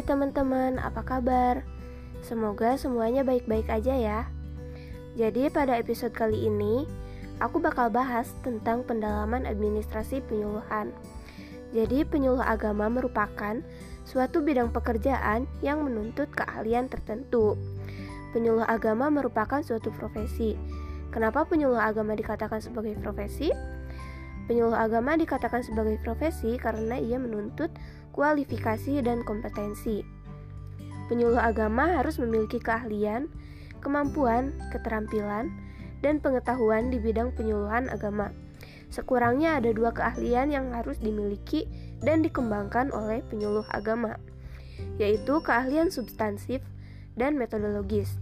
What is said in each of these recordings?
Hai teman-teman, apa kabar? Semoga semuanya baik-baik aja ya. Jadi pada episode kali ini, aku bakal bahas tentang pendalaman administrasi penyuluhan. Jadi penyuluh agama merupakan suatu bidang pekerjaan yang menuntut keahlian tertentu. Penyuluh agama merupakan suatu profesi. Kenapa penyuluh agama dikatakan sebagai profesi? Penyuluh agama dikatakan sebagai profesi karena ia menuntut kualifikasi dan kompetensi. Penyuluh agama harus memiliki keahlian, kemampuan, keterampilan, dan pengetahuan di bidang penyuluhan agama. Sekurangnya ada dua keahlian yang harus dimiliki dan dikembangkan oleh penyuluh agama, yaitu keahlian substansif dan metodologis.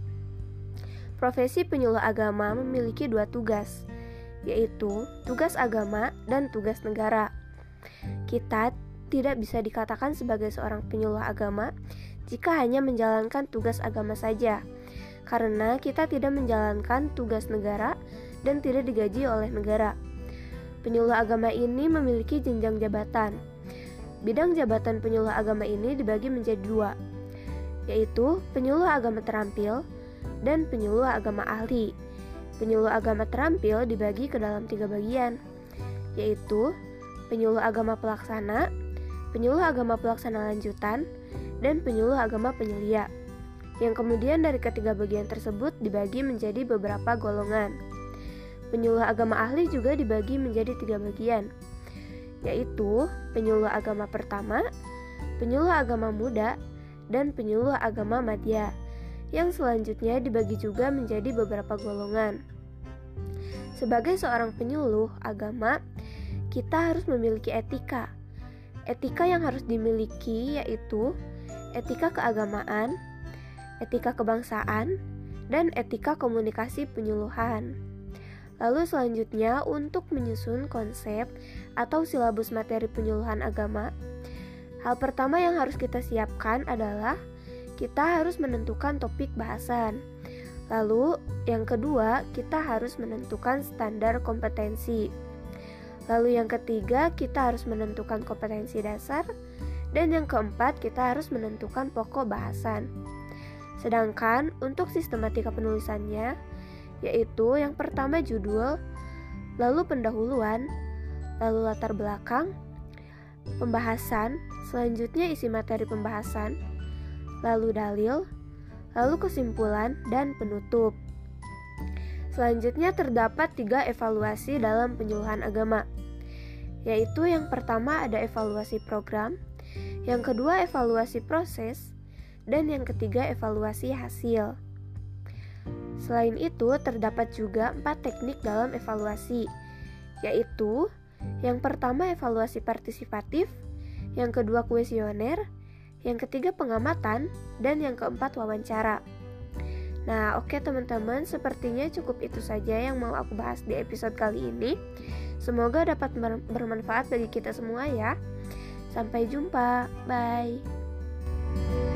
Profesi penyuluh agama memiliki dua tugas, yaitu tugas agama dan tugas negara. Kita tidak bisa dikatakan sebagai seorang penyuluh agama jika hanya menjalankan tugas agama saja, karena kita tidak menjalankan tugas negara dan tidak digaji oleh negara. Penyuluh agama ini memiliki jenjang jabatan. Bidang jabatan penyuluh agama ini dibagi menjadi dua, yaitu penyuluh agama terampil dan penyuluh agama ahli. Penyuluh agama terampil dibagi ke dalam tiga bagian, yaitu penyuluh agama pelaksana, penyuluh agama pelaksana lanjutan, dan penyuluh agama penyelia. Yang kemudian dari ketiga bagian tersebut dibagi menjadi beberapa golongan. Penyuluh agama ahli juga dibagi menjadi tiga bagian, yaitu penyuluh agama pertama, penyuluh agama muda, dan penyuluh agama madya, yang selanjutnya dibagi juga menjadi beberapa golongan. Sebagai seorang penyuluh agama, kita harus memiliki etika. Etika yang harus dimiliki yaitu etika keagamaan, etika kebangsaan, dan etika komunikasi penyuluhan. Lalu selanjutnya untuk menyusun konsep atau silabus materi penyuluhan agama, Hal pertama yang harus kita siapkan adalah kita harus menentukan topik bahasan. Lalu, yang kedua, kita harus menentukan standar kompetensi. Lalu, yang ketiga, kita harus menentukan kompetensi dasar, dan yang keempat, kita harus menentukan pokok bahasan. Sedangkan untuk sistematika penulisannya, yaitu yang pertama judul, lalu pendahuluan, lalu latar belakang, pembahasan, selanjutnya isi materi pembahasan, lalu dalil, lalu kesimpulan, dan penutup. Selanjutnya terdapat tiga evaluasi dalam penyuluhan agama, yaitu yang pertama ada evaluasi program, yang kedua evaluasi proses, dan yang ketiga evaluasi hasil. Selain itu, terdapat juga empat teknik dalam evaluasi, yaitu yang pertama evaluasi partisipatif, yang kedua kuesioner, yang ketiga pengamatan, dan yang keempat wawancara. Nah, oke okay, teman-teman, sepertinya cukup itu saja yang mau aku bahas di episode kali ini. Semoga dapat bermanfaat bagi kita semua ya. Sampai jumpa, bye.